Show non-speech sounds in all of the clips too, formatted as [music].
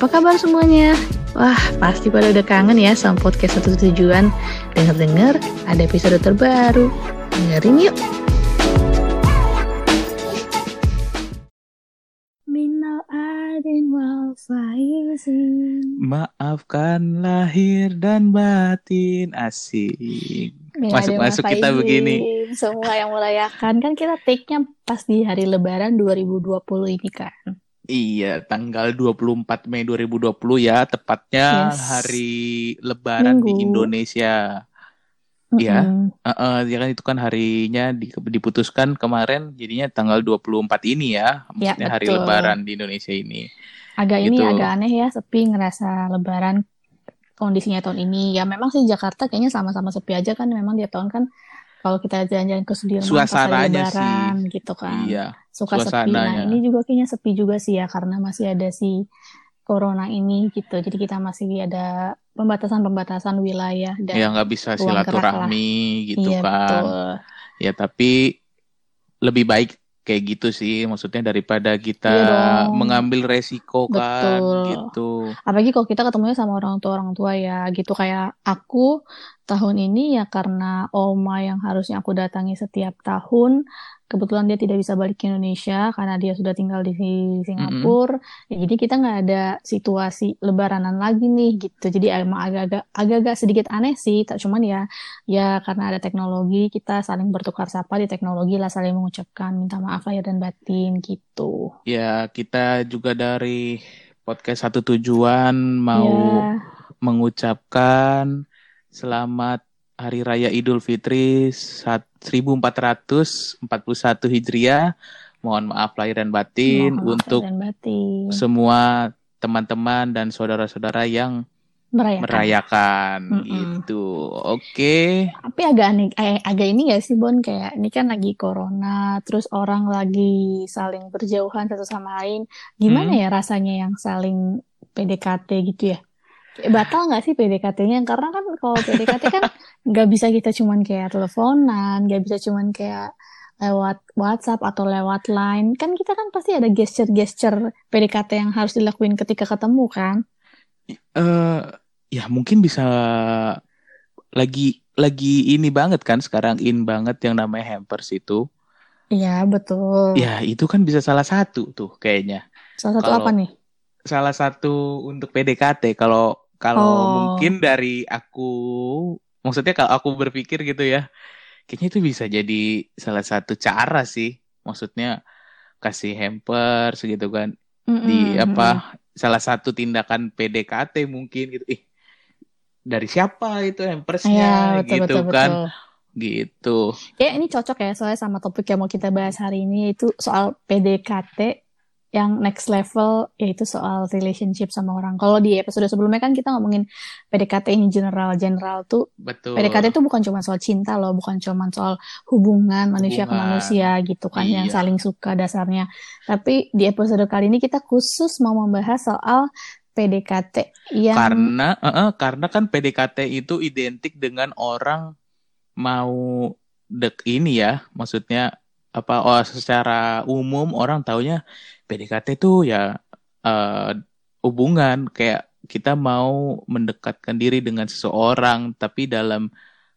Apa kabar semuanya? Wah, pasti pada udah kangen ya sama podcast satu tujuan. Dengar-dengar ada episode terbaru. Dengerin yuk. Minal adin wal faizin. Maafkan lahir dan batin asik. Masuk-masuk kita begini. Semua yang merayakan kan kita take-nya pas di hari lebaran 2020 ini kan. Iya, tanggal 24 Mei 2020 ya, tepatnya Yes. hari lebaran di Minggu. Indonesia. Iya, Mm-mm. eh, eh, ya kan itu kan harinya di- diputuskan kemarin jadinya tanggal 24 ini ya, Ya, maksudnya hari betul. lebaran di Indonesia ini. Agak ini Gitu. agak aneh ya, sepi ngerasa lebaran kondisinya tahun ini. Ya memang sih Jakarta kayaknya sama-sama sepi aja kan. Memang tiap tahun kan kalau kita jalan-jalan ke Sudirman pas Suasananya lebaran gitu kan. Iya, Suka sepi. Nah, suasananya. ini juga kayaknya sepi juga sih ya karena masih ada si corona ini gitu. Jadi kita masih ada pembatasan-pembatasan wilayah dan ya nggak bisa silaturahmi gitu iya kan. betul. Ya tapi lebih baik kayak gitu sih, maksudnya daripada kita Iya mengambil resiko kan, Betul. gitu. Apalagi kalau kita ketemunya sama orang tua orang tua ya gitu kayak aku tahun ini ya karena oma yang harusnya aku datangi setiap tahun kebetulan dia tidak bisa balik ke Indonesia karena dia sudah tinggal di Singapura. Ya jadi kita nggak ada situasi lebaranan lagi nih gitu. Jadi emang agak-agak agak-agak sedikit aneh sih. Tak cuman ya ya karena ada teknologi kita saling bertukar sapa di teknologi lah saling mengucapkan minta maaf lahir dan batin gitu. Ya kita juga dari podcast satu tujuan mau ya. mengucapkan selamat Hari Raya Idul Fitri 1441 Hijriah. Mohon maaf lahir dan batin mohon maaf lahir untuk dan batin semua teman-teman dan saudara-saudara yang merayakan. merayakan Mm-mm. gitu. Oke. Tapi agak aneh, eh, agak ini gak sih Bon kayak ini kan lagi corona, terus orang lagi saling berjauhan satu sama lain. Gimana Hmm. ya rasanya yang saling PDKT gitu ya? Batal nggak sih PDKT-nya? Karena kan kalau PDKT kan nggak bisa kita cuman kayak teleponan, nggak bisa cuman kayak lewat WhatsApp atau lewat Line. Kan kita kan pasti ada gesture-gesture PDKT yang harus dilakuin ketika ketemu kan? eh ya mungkin bisa lagi lagi ini banget kan sekarang in banget yang namanya hampers itu. Iya, betul. Ya, itu kan bisa salah satu tuh kayaknya. Salah satu Kalau apa nih? salah satu untuk PDKT kalau kalau Oh. mungkin dari aku maksudnya kalau aku berpikir gitu ya kayaknya itu bisa jadi salah satu cara sih. Maksudnya kasih hampers gitu kan. Di Mm-mm, apa salah satu tindakan PDKT mungkin gitu. Ih dari siapa itu hampersnya betul, gitu betul, kan. betul. gitu. Ya, ini cocok ya soalnya sama topik yang mau kita bahas hari ini itu soal PDKT yang next level yaitu soal relationship sama orang. Kalau di episode sebelumnya kan kita ngomongin PDKT ini general general tuh betul PDKT itu bukan cuma soal cinta loh, bukan cuma soal hubungan manusia ke manusia gitu kan yang Iya. saling suka dasarnya. Tapi di episode kali ini kita khusus mau membahas soal PDKT yang Karena eh, eh, karena kan PDKT itu identik dengan orang mau dek ini ya, maksudnya apa oh secara umum orang taunya PDKT itu ya eh, hubungan kayak kita mau mendekatkan diri dengan seseorang tapi dalam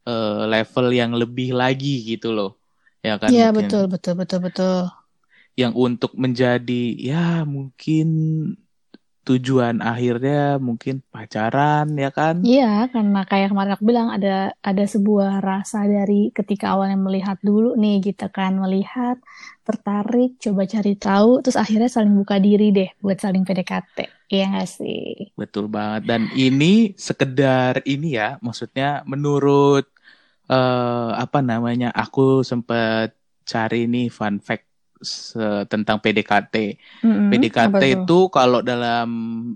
eh, level yang lebih lagi gitu loh. Ya kan Iya, betul betul betul betul. yang untuk menjadi ya mungkin tujuan akhirnya mungkin pacaran ya kan? Iya, karena kayak kemarin aku bilang ada ada sebuah rasa dari ketika awalnya melihat dulu nih gitu kan, melihat, tertarik, coba cari tahu, terus akhirnya saling buka diri deh buat saling PDKT. Iya nggak sih? Betul banget. Dan ini sekedar ini ya, maksudnya menurut eh apa namanya? Aku sempat cari nih fun fact tentang PDKT. Apa PDKT tuh? itu kalau dalam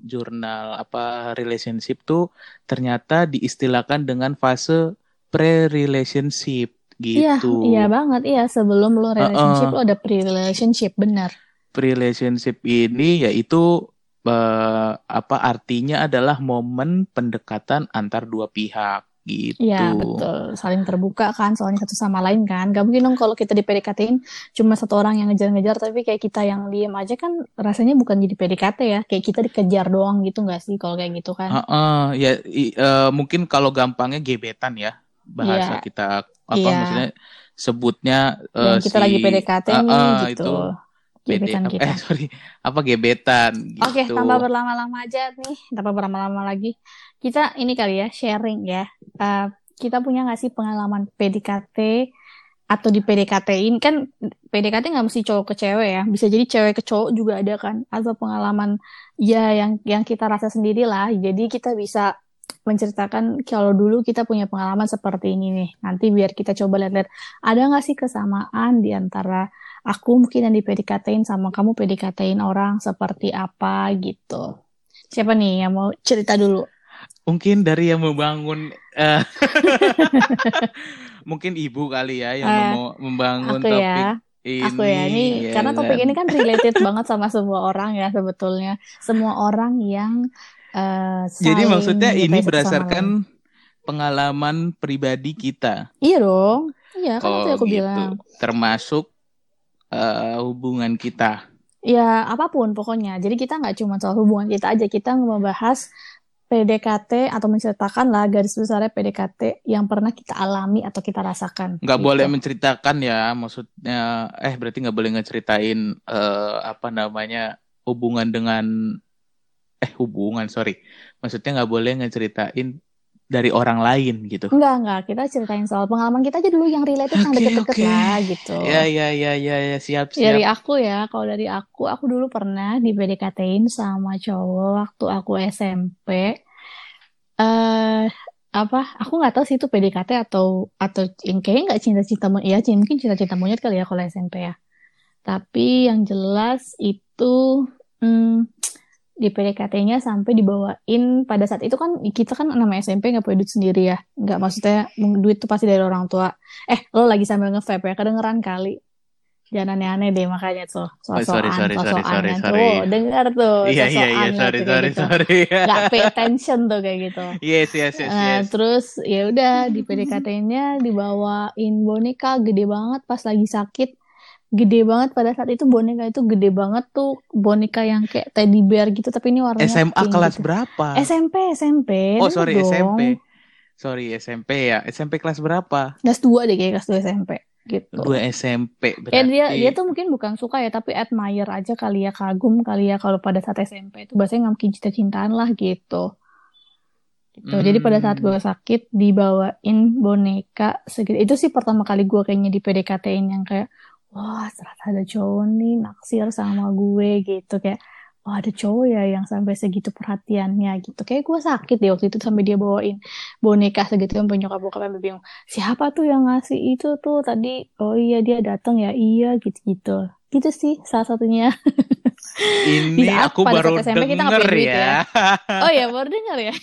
jurnal apa relationship tuh ternyata diistilahkan dengan fase pre-relationship Iya, gitu. iya banget. Iya, sebelum lo relationship, Heeh. lo ada pre-relationship, benar. Pre-relationship ini yaitu eh, apa artinya adalah momen pendekatan antar dua pihak gitu. Iya betul, saling terbuka kan soalnya satu sama lain kan. Gak mungkin dong kalau kita di PDKT-in cuma satu orang yang ngejar-ngejar tapi kayak kita yang diem aja kan rasanya bukan jadi PDKT ya. Kayak kita dikejar doang gitu gak sih kalau kayak gitu kan? Uh, uh, ya i, uh, mungkin kalau gampangnya gebetan ya bahasa Iya, kita apa iya. maksudnya sebutnya uh, Yang kita si lagi PDKT uh, nih uh, gitu. itu Gebetan kita. [laughs] eh sorry apa gebetan Oke, gitu. tanpa berlama-lama aja nih, tanpa berlama-lama lagi. Kita ini kali ya, sharing ya. Eh, kita punya nggak sih pengalaman PDKT atau di PDKT-in? Kan PDKT nggak mesti cowok ke cewek ya, bisa jadi cewek ke cowok juga ada kan. Atau pengalaman ya yang yang kita rasa sendiri lah. Jadi kita bisa menceritakan kalau dulu kita punya pengalaman seperti ini nih. Nanti biar kita coba lihat-lihat, ada nggak sih kesamaan di antara aku mungkin yang di PDKT-in sama kamu PDKT-in orang seperti apa gitu. Siapa nih yang mau cerita dulu? Mungkin dari yang membangun eh, [laughs] mungkin ibu kali ya yang Eh, mau membangun Aku topik ya, ini aku ya. Ini ya karena topik kan? ini kan related [laughs] banget sama semua orang ya sebetulnya. Semua orang yang eh, Jadi maksudnya ini berdasarkan pengalaman pribadi kita. Iya dong. Iya kan itu Oh yang aku gitu. bilang. Termasuk eh, hubungan kita. Ya apa pun pokoknya. Jadi kita nggak cuma soal hubungan kita aja. Kita membahas PDKT atau menceritakan lah garis besarnya PDKT yang pernah kita alami atau kita rasakan Nggak gitu. boleh menceritakan ya, maksudnya eh berarti nggak boleh ngeceritain eh, apa namanya hubungan dengan eh hubungan sorry, maksudnya nggak boleh ngeceritain dari orang lain gitu. Enggak, enggak. Kita ceritain soal pengalaman kita aja dulu yang related yang Oke deket-deket oke, lah gitu. ya ya ya ya ya siap Dari siap. aku ya, kalau dari aku, aku dulu pernah di PDKT-in sama cowok waktu aku SMP. Eh, apa? Aku nggak tahu sih itu PDKT atau atau yang kayaknya nggak cinta-cinta. Ya, mungkin cinta-cinta monyet kali ya kalau SMP ya. Tapi yang jelas itu hmm, di PDKT-nya sampai dibawain pada saat itu kan kita kan nama SMP nggak punya duit sendiri ya. Nggak maksudnya duit tuh pasti dari orang tua. Eh, lo lagi sambil nge-vape ya, kedengeran kali. Jangan aneh-aneh deh makanya tuh. Oh, sorry Sosokan, sorry sorry sosokan sorry kan. sorry. Tuh, dengar tuh, Iya iya iya lah sorry kayak sorry gitu. sorry. Nggak pay [laughs] attention tuh kayak gitu. Yes yes yes Nah, yes. terus ya udah di PDKT-nya dibawain boneka gede banget pas lagi sakit. Gede banget pada saat itu boneka itu gede banget tuh boneka yang kayak teddy bear gitu tapi ini warnanya SMA pink kelas gitu. berapa? SMP, SMP, Oh sorry dong. SMP. Sorry SMP ya. SMP kelas berapa? Kelas 2 deh kayak kelas 2 SMP gitu. Dua SMP Ya dia dia berarti. tuh mungkin bukan suka ya tapi admire aja kali ya kagum kali ya kalau pada saat SMP itu bahasanya nggak mungkin cinta-cintaan lah gitu. Gitu. Jadi pada saat gue Hmm. sakit dibawain boneka segede itu sih pertama kali gue kayaknya di PDKT-in yang kayak wah ternyata ada cowok nih naksir sama gue gitu. Kayak wah ada cowok ya yang sampai segitu perhatiannya gitu. Kayak gue sakit deh waktu itu sampai dia bawain boneka segitu yang nyokap bokap sampai bingung siapa tuh yang ngasih itu tuh? Tadi oh iya dia datang ya iya gitu gitu gitu sih salah satunya [laughs] Ini di saat aku pada baru SMP kita denger duit ya. ya [laughs] oh ya baru dengar ya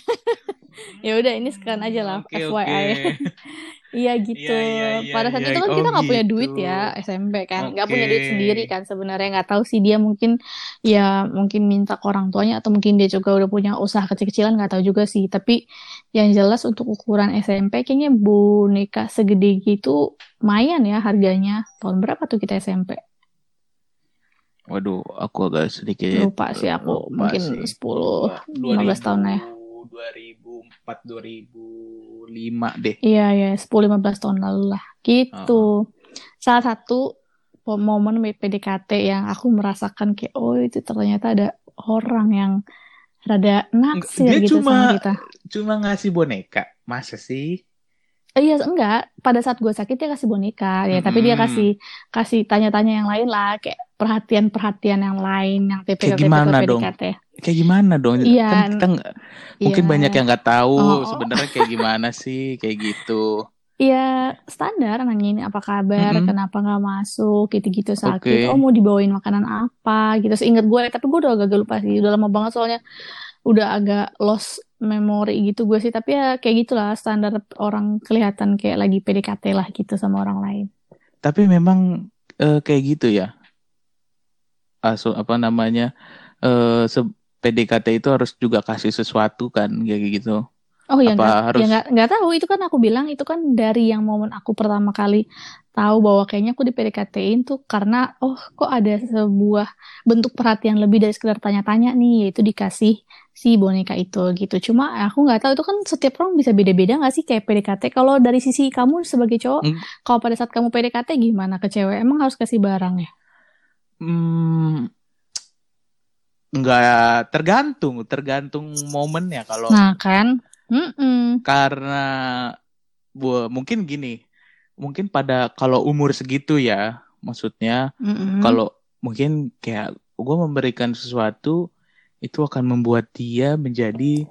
ya udah ini sekian aja lah oke. FYI [laughs] Iya gitu. Iya iya iya Pada saat iya. itu kan Oh kita nggak punya duit gitu. ya SMP kan, nggak Oke. punya duit sendiri kan sebenarnya nggak tahu sih dia mungkin ya mungkin minta ke orang tuanya atau mungkin dia juga udah punya usaha kecil-kecilan nggak tahu juga sih. Tapi yang jelas untuk ukuran SMP kayaknya boneka segede gitu lumayan ya harganya. Tahun berapa tuh kita SMP? Waduh, aku agak sedikit Lupa sih aku lupa mungkin sih. 10 Dua- 15 tahun lah ya. 2004 2005 deh. Iya ya 10-15 tahun lalu lah gitu. Salah satu momen PDKT yang aku merasakan kayak oh itu ternyata ada orang yang rada naksir Dia gitu cuma- sama kita. Cuma ngasih boneka. Masa sih? Eh, Iya enggak, pada saat gue sakit dia kasih boneka ya, tapi dia Mm-mm. kasih kasih tanya-tanya yang lain lah kayak perhatian-perhatian yang lain yang tipikal gimana tipikal dong? PDKT. Kayak gimana dong? Iya. Kan kita mungkin Iya. banyak yang nggak tahu Oh, oh. sebenarnya kayak gimana sih kayak gitu. Iya standar nanyain apa kabar, Mm-mm. kenapa nggak masuk, gitu-gitu sakit. Oke. Oh mau dibawain makanan apa, gitu. Seingat gue, tapi gue udah agak lupa sih. Udah lama banget soalnya udah agak lost memory gitu gue sih. Tapi ya kayak gitulah standar orang kelihatan kayak lagi PDKT lah gitu sama orang lain. Tapi memang eh, kayak gitu ya. Asu apa namanya? Eh se- PDKT itu harus juga kasih sesuatu kan kayak gitu. Oh ya nggak harus- ya nggak nggak tahu itu kan aku bilang itu kan dari yang momen aku pertama kali tahu bahwa kayaknya aku di PDKT-in tuh karena oh kok ada sebuah bentuk perhatian lebih dari sekedar tanya-tanya nih yaitu dikasih si boneka itu gitu. Cuma aku nggak tahu itu kan setiap orang bisa beda-beda nggak sih kayak PDKT. Kalau dari sisi kamu sebagai cowok, Mm. kalau pada saat kamu PDKT gimana ke cewek? Emang harus kasih barang ya? Hmm, nggak tergantung, tergantung momennya kalau Nah kan, Mm-mm. karena bu, mungkin gini, mungkin pada kalau umur segitu ya, maksudnya Mm-mm. kalau mungkin kayak gue memberikan sesuatu itu akan membuat dia menjadi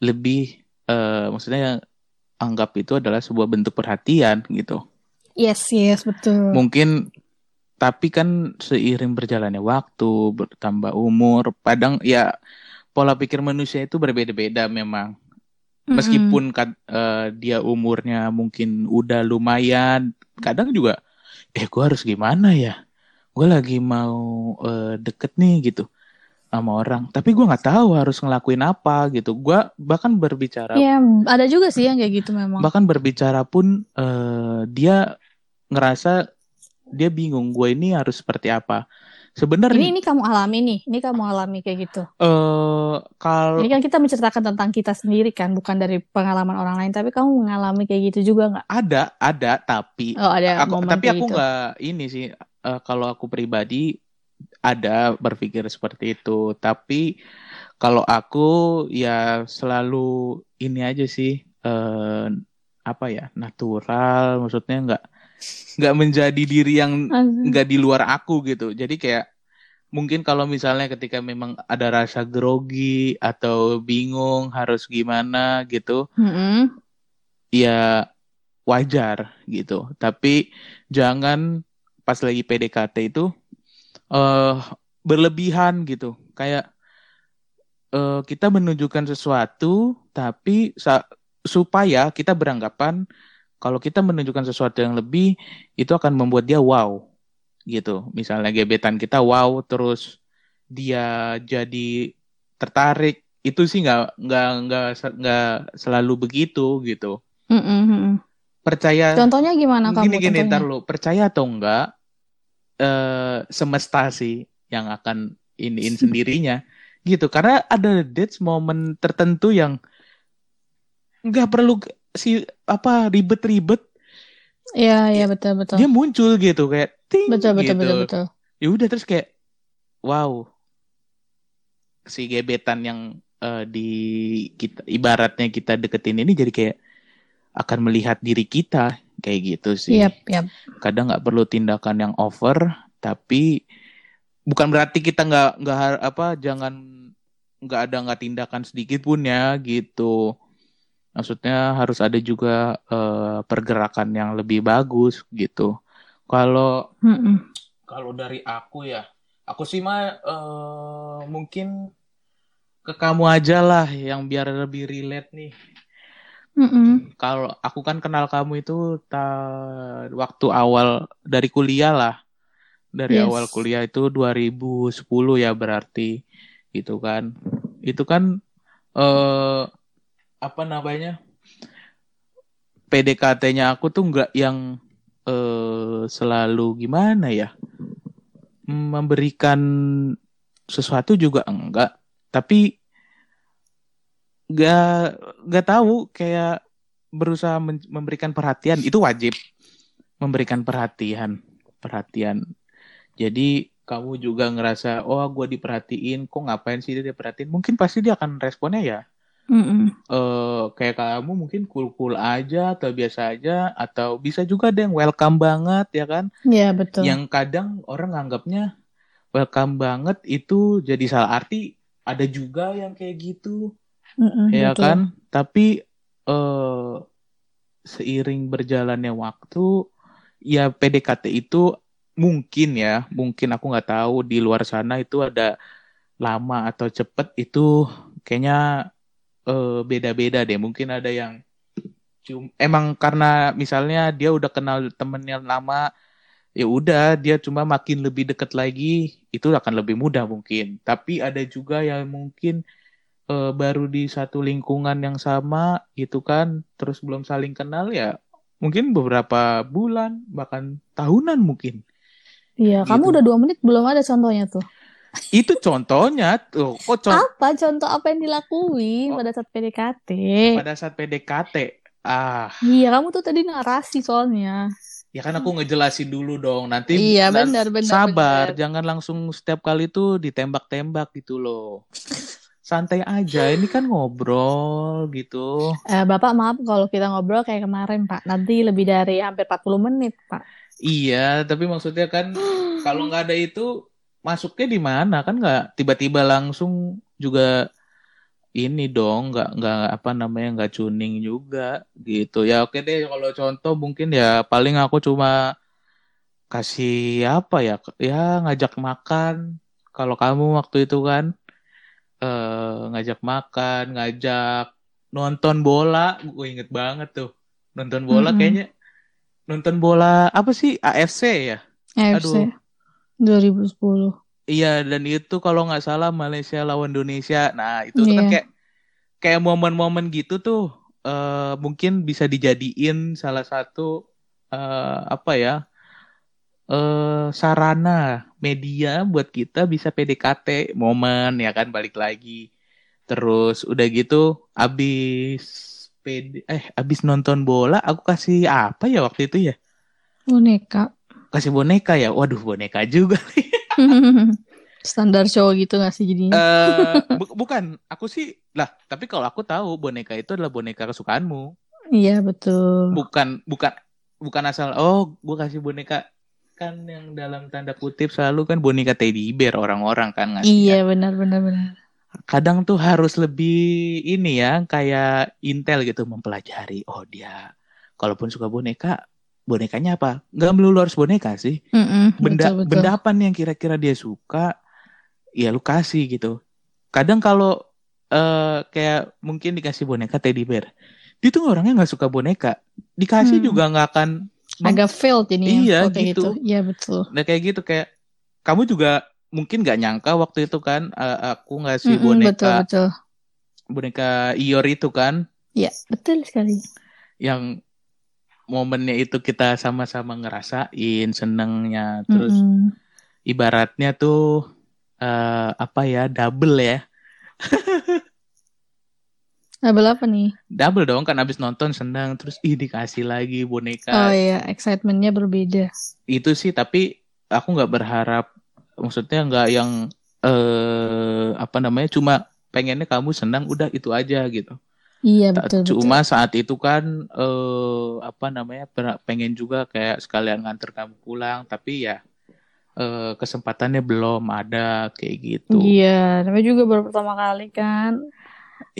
lebih, eh, maksudnya anggap itu adalah sebuah bentuk perhatian gitu. yes yes betul. Mungkin tapi kan seiring berjalannya waktu, bertambah umur, padang ya pola pikir manusia itu berbeda-beda memang. Meskipun kad- eh, dia umurnya mungkin udah lumayan, kadang juga eh gue harus gimana ya? Gue lagi mau eh, deket nih gitu sama orang, tapi gue nggak tahu harus ngelakuin apa gitu. Gue bahkan berbicara Ya ada juga sih yang kayak gitu memang. bahkan berbicara pun eh, dia ngerasa dia bingung gue ini harus seperti apa sebenarnya Ini ini kamu alami nih, ini kamu alami kayak gitu. eh kalau Ini kan kita menceritakan tentang kita sendiri kan, bukan dari pengalaman orang lain. Tapi kamu mengalami kayak gitu juga nggak? ada ada tapi Oh ada aku tapi aku gitu. nggak ini sih eh, kalau aku pribadi ada berpikir seperti itu tapi kalau aku ya selalu ini aja sih eh apa ya natural maksudnya nggak nggak menjadi diri yang nggak di luar aku gitu. Jadi kayak mungkin kalau misalnya ketika memang ada rasa grogi atau bingung harus gimana gitu, Mm-mm. ya wajar gitu. Tapi jangan pas lagi PDKT itu eh berlebihan gitu. Kayak eh, kita menunjukkan sesuatu tapi supaya kita beranggapan kalau kita menunjukkan sesuatu yang lebih itu akan membuat dia wow gitu. Misalnya gebetan kita wow terus dia jadi tertarik itu sih nggak nggak nggak nggak selalu begitu gitu. Mm-mm, mm-mm. Percaya Contohnya gimana kamu? gini gini ntar lu percaya atau enggak eh semesta sih yang akan iniin [laughs] sendirinya gitu karena ada dates momen tertentu yang nggak perlu si apa ribet-ribet Iya iya betul betul. dia muncul gitu kayak ting Betul betul gitu betul betul. ya udah terus kayak wow si gebetan yang eh, di kita ibaratnya kita deketin ini jadi kayak akan melihat diri kita kayak gitu sih Yap yap. kadang nggak perlu tindakan yang over tapi bukan berarti kita nggak nggak apa jangan nggak ada nggak tindakan sedikit pun ya gitu maksudnya harus ada juga eh, pergerakan yang lebih bagus gitu kalau kalau dari aku ya aku sih mah eh, mungkin ke kamu aja lah yang biar lebih relate nih kalau aku kan kenal kamu itu ta- waktu awal dari kuliah lah. Dari Yes. awal kuliah itu 2010 ya berarti gitu kan. Itu kan eh apa namanya? PDKT-nya aku tuh nggak yang eh selalu gimana ya? Memberikan sesuatu juga enggak, tapi nggak nggak tahu kayak berusaha memberikan perhatian itu wajib memberikan perhatian perhatian jadi kamu juga ngerasa oh gue diperhatiin kok ngapain sih dia perhatiin mungkin pasti dia akan responnya ya Mm-mm. eh kayak kamu mungkin cool cool aja atau biasa aja atau bisa juga ada yang welcome banget ya kan Iya betul. yang kadang orang nganggapnya welcome banget itu jadi salah arti ada juga yang kayak gitu Mm-mm, ya betul. kan tapi eh seiring berjalannya waktu ya PDKT itu mungkin ya mungkin aku nggak tahu di luar sana itu ada lama atau cepet itu kayaknya eh, beda-beda deh mungkin ada yang cum- emang karena misalnya dia udah kenal temennya lama ya udah dia cuma makin lebih deket lagi itu akan lebih mudah mungkin tapi ada juga yang mungkin eh, baru di satu lingkungan yang sama gitu kan, terus belum saling kenal ya mungkin beberapa bulan bahkan tahunan mungkin. Iya, Gitu. kamu udah dua menit belum ada contohnya tuh. Itu contohnya tuh. Kok contoh Apa contoh apa yang dilakuin Oh. pada saat PDKT? pada saat PDKT? Ah, Iya, kamu tuh tadi narasi soalnya. ya kan aku ngejelasin dulu dong. Nanti Iya, benar, benar, sabar, benar. jangan langsung setiap kali tuh ditembak-tembak gitu loh. Santai aja, ini kan ngobrol gitu. Eh, Bapak maaf kalau kita ngobrol kayak kemarin, Pak. Nanti lebih dari hampir 40 menit, Pak. Iya, tapi maksudnya kan [gasps] kalau nggak ada itu masuknya di mana? Kan nggak tiba-tiba langsung juga ini dong nggak nggak apa namanya nggak tuning juga gitu. Ya oke deh kalau contoh mungkin ya paling aku cuma kasih apa ya ya ngajak makan. Kalau kamu waktu itu kan eh ngajak makan ngajak nonton bola. Gue inget banget tuh nonton bola Mm-mm. kayaknya nonton bola apa sih? AFC ya? AFC 2010. Iya, dan itu kalau nggak salah Malaysia lawan Indonesia. Nah, itu tuh kan Iya. kayak kayak momen-momen gitu tuh eh, mungkin bisa dijadiin salah satu eh, apa ya? eh sarana media buat kita bisa PDKT momen ya kan balik lagi. Terus udah gitu abis PD, eh abis nonton bola aku kasih apa ya waktu itu ya? Boneka. Kasih boneka ya. Waduh, boneka juga. [laughs] Standar cowok gitu gak sih jadinya? Eh [laughs] bu- bukan, aku sih lah. Tapi kalau aku tahu boneka itu adalah boneka kesukaanmu, Iya, betul. bukan bukan bukan asal oh gue kasih boneka kan yang dalam tanda kutip selalu kan boneka teddy bear orang-orang kan ngasihnya. Iya, benar benar benar. Kadang tuh harus lebih ini ya kayak intel gitu mempelajari. Oh dia kalaupun suka boneka bonekanya apa? Nggak melulu harus boneka sih. Mm-mm, benda betul, betul. benda apa nih yang kira-kira dia suka ya lu kasih gitu kadang kalau eh kayak mungkin dikasih boneka teddy bear dia tuh orangnya nggak suka boneka dikasih Hmm. juga nggak akan Agak failed ini Iya, kalau kayak gitu. Iya, betul. nah kayak gitu kayak kamu juga mungkin nggak nyangka waktu itu kan eh, aku ngasih Mm-mm, boneka betul, betul. boneka Ior itu kan Iya, betul sekali. yang momennya itu kita sama-sama ngerasain senengnya terus Mm-mm. ibaratnya tuh eh, apa ya double ya [laughs] Label apa nih? double dong kan abis nonton senang terus ih dikasih lagi boneka Oh iya, excitementnya berbeda. itu sih tapi aku nggak berharap maksudnya nggak yang eh apa namanya cuma pengennya kamu senang udah itu aja gitu Iya, betul, betul. cuma saat itu kan eh apa namanya pengen juga kayak sekalian nganter kamu pulang tapi ya eh kesempatannya belum ada kayak gitu Iya, tapi juga baru pertama kali kan.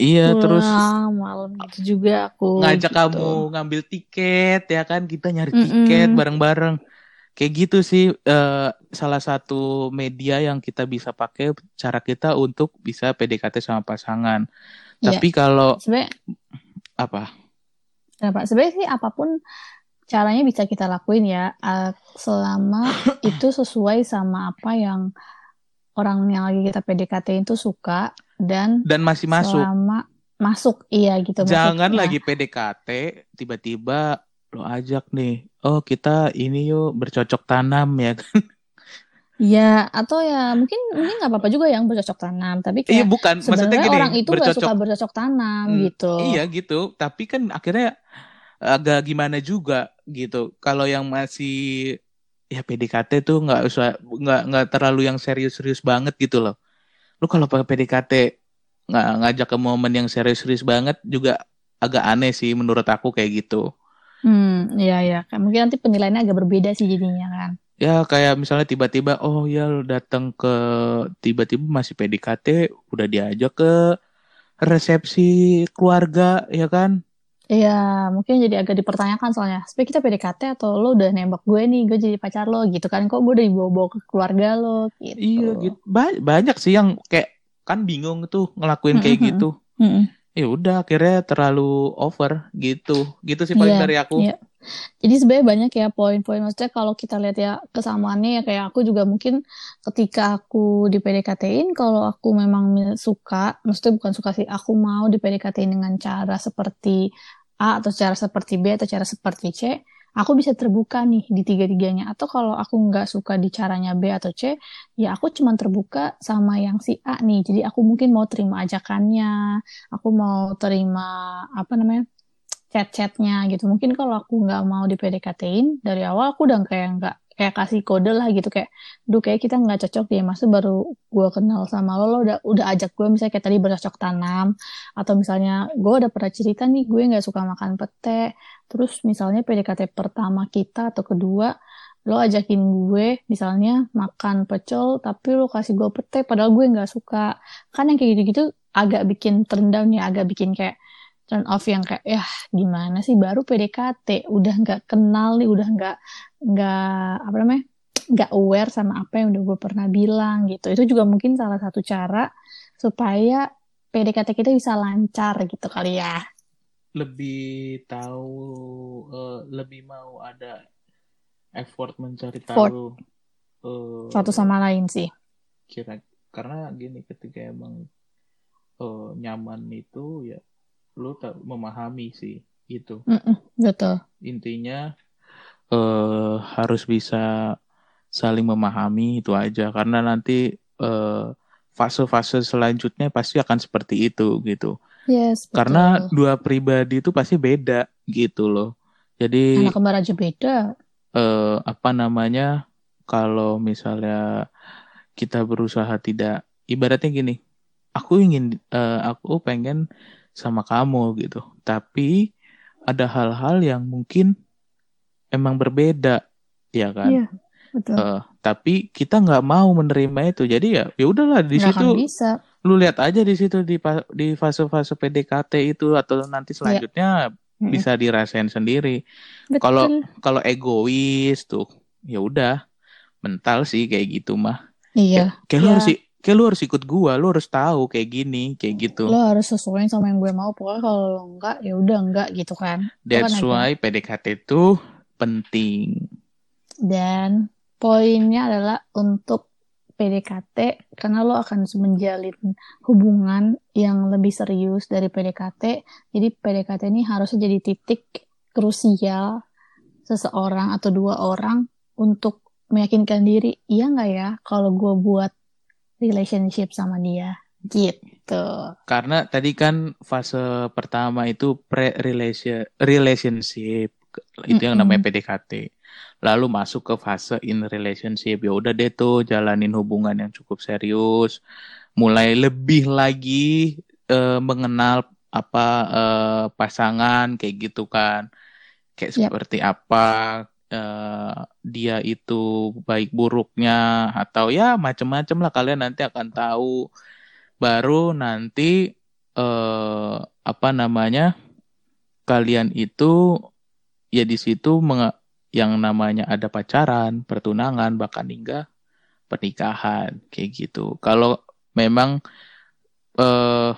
iya terus Pulang malam gitu juga aku ngajak gitu. kamu ngambil tiket ya kan kita nyari Mm-mm. tiket bareng-bareng kayak gitu sih eh, salah satu media yang kita bisa pakai cara kita untuk bisa PDKT sama pasangan Iya. tapi kalau Sebenarnya apa Kenapa? Sebenarnya sih apa pun caranya bisa kita lakuin ya, eh, selama [coughs] itu sesuai sama apa yang orang yang lagi kita PDKT itu suka dan dan masih masuk selama masuk, iya gitu jangan maksudnya. lagi PDKT tiba-tiba lo ajak nih oh kita ini yuk bercocok tanam ya kan [laughs] Iya, atau ya mungkin mungkin nggak apa-apa juga yang bercocok tanam, tapi iya kayak bukan maksudnya sebenarnya gini orang itu nggak bercocok suka bercocok tanam Hmm, gitu. Iya gitu, tapi kan akhirnya agak gimana juga gitu. Kalau yang masih ya PDKT tuh nggak usah nggak nggak terlalu yang serius-serius banget gitu loh. Lu kalau pakai PDKT nggak ngajak ke momen yang serius-serius banget juga agak aneh sih menurut aku kayak gitu. Hmm, iya iya. Kayak Mungkin nanti penilaiannya agak berbeda sih jadinya kan. Ya kayak misalnya tiba-tiba oh ya lu datang ke tiba-tiba masih PDKT udah diajak ke resepsi keluarga ya kan Iya, mungkin jadi agak dipertanyakan soalnya. Sebenarnya kita PDKT atau lo udah nembak gue nih, gue jadi pacar lo gitu kan. Kok gue udah dibawa-bawa ke keluarga lo gitu. Iya gitu. Ba- banyak sih yang kayak kan bingung tuh ngelakuin kayak Mm-mm. gitu. Mm-mm. Ya udah akhirnya terlalu over gitu. Gitu sih paling Iya, dari aku. iya. Jadi sebenarnya banyak ya poin-poin. Maksudnya kalau kita lihat ya kesamaannya ya kayak aku juga mungkin ketika aku di PDKT-in, kalau aku memang suka, maksudnya bukan suka sih, aku mau di PDKT-in dengan cara seperti A atau cara seperti B atau cara seperti C, aku bisa terbuka nih di tiga-tiganya. Atau kalau aku nggak suka di caranya B atau C, ya aku cuma terbuka sama yang si A nih. Jadi aku mungkin mau terima ajakannya, aku mau terima apa namanya chat-chatnya gitu. Mungkin kalau aku nggak mau di PDKT-in dari awal aku udah kayak nggak kayak kasih kode lah gitu kayak, duh kayak kita nggak cocok deh, masa baru gue kenal sama lo, lo udah udah ajak gue misalnya kayak tadi bercocok tanam, atau misalnya gue udah pernah cerita nih gue nggak suka makan pete, terus misalnya PDKT pertama kita atau kedua, lo ajakin gue misalnya makan pecel tapi lo kasih gue pete padahal gue nggak suka kan yang kayak gitu-gitu agak bikin down ya agak bikin kayak turn off yang kayak ya gimana sih? Baru PDKT udah nggak kenal nih udah nggak nggak apa namanya nggak aware sama apa yang udah gue pernah bilang gitu. Itu juga mungkin salah satu cara supaya PDKT kita bisa lancar gitu kali ya. Lebih tahu uh, lebih mau ada effort mencari tahu uh, satu sama lain sih. kira karena gini ketika emang uh, nyaman itu ya lu tak memahami sih itu Mm-mm, betul. Intinya uh, harus bisa saling memahami itu aja. Karena nanti uh, fase-fase selanjutnya pasti akan seperti itu gitu. Yes betul. karena dua pribadi itu pasti beda gitu loh. Jadi anak kembar aja beda. uh, apa namanya kalau misalnya kita berusaha tidak ibaratnya gini aku ingin uh, aku pengen sama kamu gitu. Tapi ada hal-hal yang mungkin emang berbeda, ya kan? Iya, betul. Uh, tapi kita nggak mau menerima itu. Jadi ya, ya udahlah di gak situ. Bisa. Lu lihat aja di situ di di fase-fase PDKT itu atau nanti iya. selanjutnya ya. bisa dirasain sendiri. Kalau kalau egois tuh, ya udah mental sih kayak gitu mah. Iya. Kayak, kayak ya. lu harus kayak lu harus ikut gua lu harus tahu kayak gini kayak gitu. Lo harus sesuai sama yang gue mau pokoknya kalau lo enggak ya udah enggak gitu kan. That's kan why PDKT itu penting. Dan poinnya adalah untuk PDKT karena lo akan menjalin hubungan yang lebih serius dari PDKT jadi PDKT ini harusnya jadi titik krusial seseorang atau dua orang untuk meyakinkan diri iya nggak ya kalau gue buat relationship sama dia gitu. Karena tadi kan fase pertama itu pre relationship itu mm -mm. yang namanya PDKT. Lalu masuk ke fase in relationship ya udah deh tuh jalanin hubungan yang cukup serius, mulai lebih lagi uh, mengenal apa uh, pasangan kayak gitu kan. Kayak yep. seperti apa uh, dia itu baik buruknya atau ya macam-macam lah kalian nanti akan tahu baru nanti uh, apa namanya kalian itu ya di situ yang namanya ada pacaran, pertunangan bahkan hingga pernikahan kayak gitu. Kalau memang eh,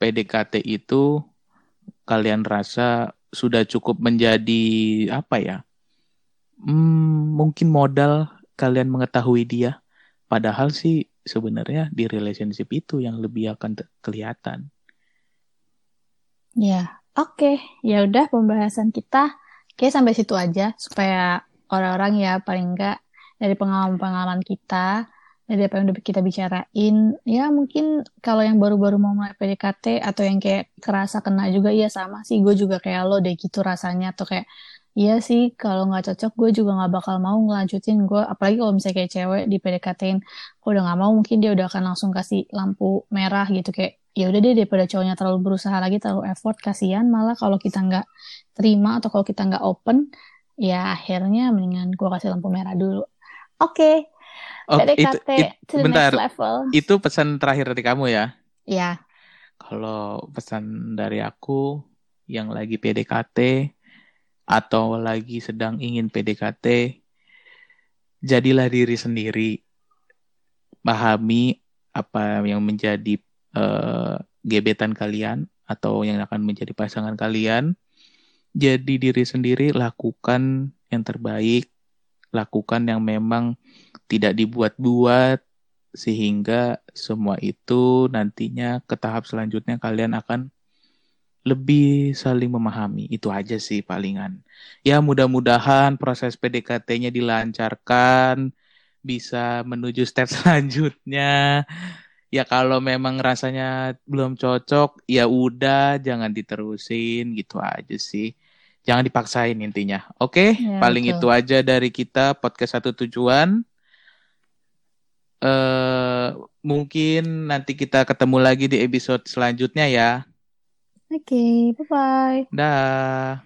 PDKT itu kalian rasa sudah cukup menjadi apa ya? Hmm, mungkin modal kalian mengetahui dia. Padahal sih sebenarnya di relationship itu yang lebih akan kelihatan. Ya, oke. Okay. Ya udah pembahasan kita kayak sampai situ aja supaya orang-orang ya paling enggak dari pengalaman-pengalaman kita dari apa yang udah kita bicarain ya mungkin kalau yang baru-baru mau mulai PDKT atau yang kayak kerasa kena juga ya sama sih gue juga kayak lo deh gitu rasanya atau kayak Iya sih, kalau nggak cocok gue juga nggak bakal mau ngelanjutin. Gue. Apalagi kalau misalnya kayak cewek di PDKT-in, gue udah nggak mau, mungkin dia udah akan langsung kasih lampu merah gitu. Kayak ya udah deh daripada cowoknya terlalu berusaha lagi terlalu effort kasihan malah kalau kita nggak terima atau kalau kita nggak open ya akhirnya mendingan gue kasih lampu merah dulu. Oke okay. oh, PDKT itu, it, to the bentar, next level. Itu pesan terakhir dari kamu ya? Ya kalau pesan dari aku yang lagi PDKT atau lagi sedang ingin PDKT, jadilah diri sendiri, pahami apa yang menjadi uh, gebetan kalian atau yang akan menjadi pasangan kalian, jadi diri sendiri lakukan yang terbaik lakukan yang memang tidak dibuat-buat sehingga semua itu nantinya ke tahap selanjutnya kalian akan lebih saling memahami. Itu aja sih palingan. Ya mudah-mudahan proses PDKT-nya dilancarkan, bisa menuju step [laughs] selanjutnya. Ya kalau memang rasanya belum cocok, ya udah jangan diterusin gitu aja sih. Jangan dipaksain intinya. Oke, okay? ya, paling betul. itu aja dari kita podcast satu tujuan. Uh, mungkin nanti kita ketemu lagi di episode selanjutnya ya. Oke, okay, bye-bye. Dah.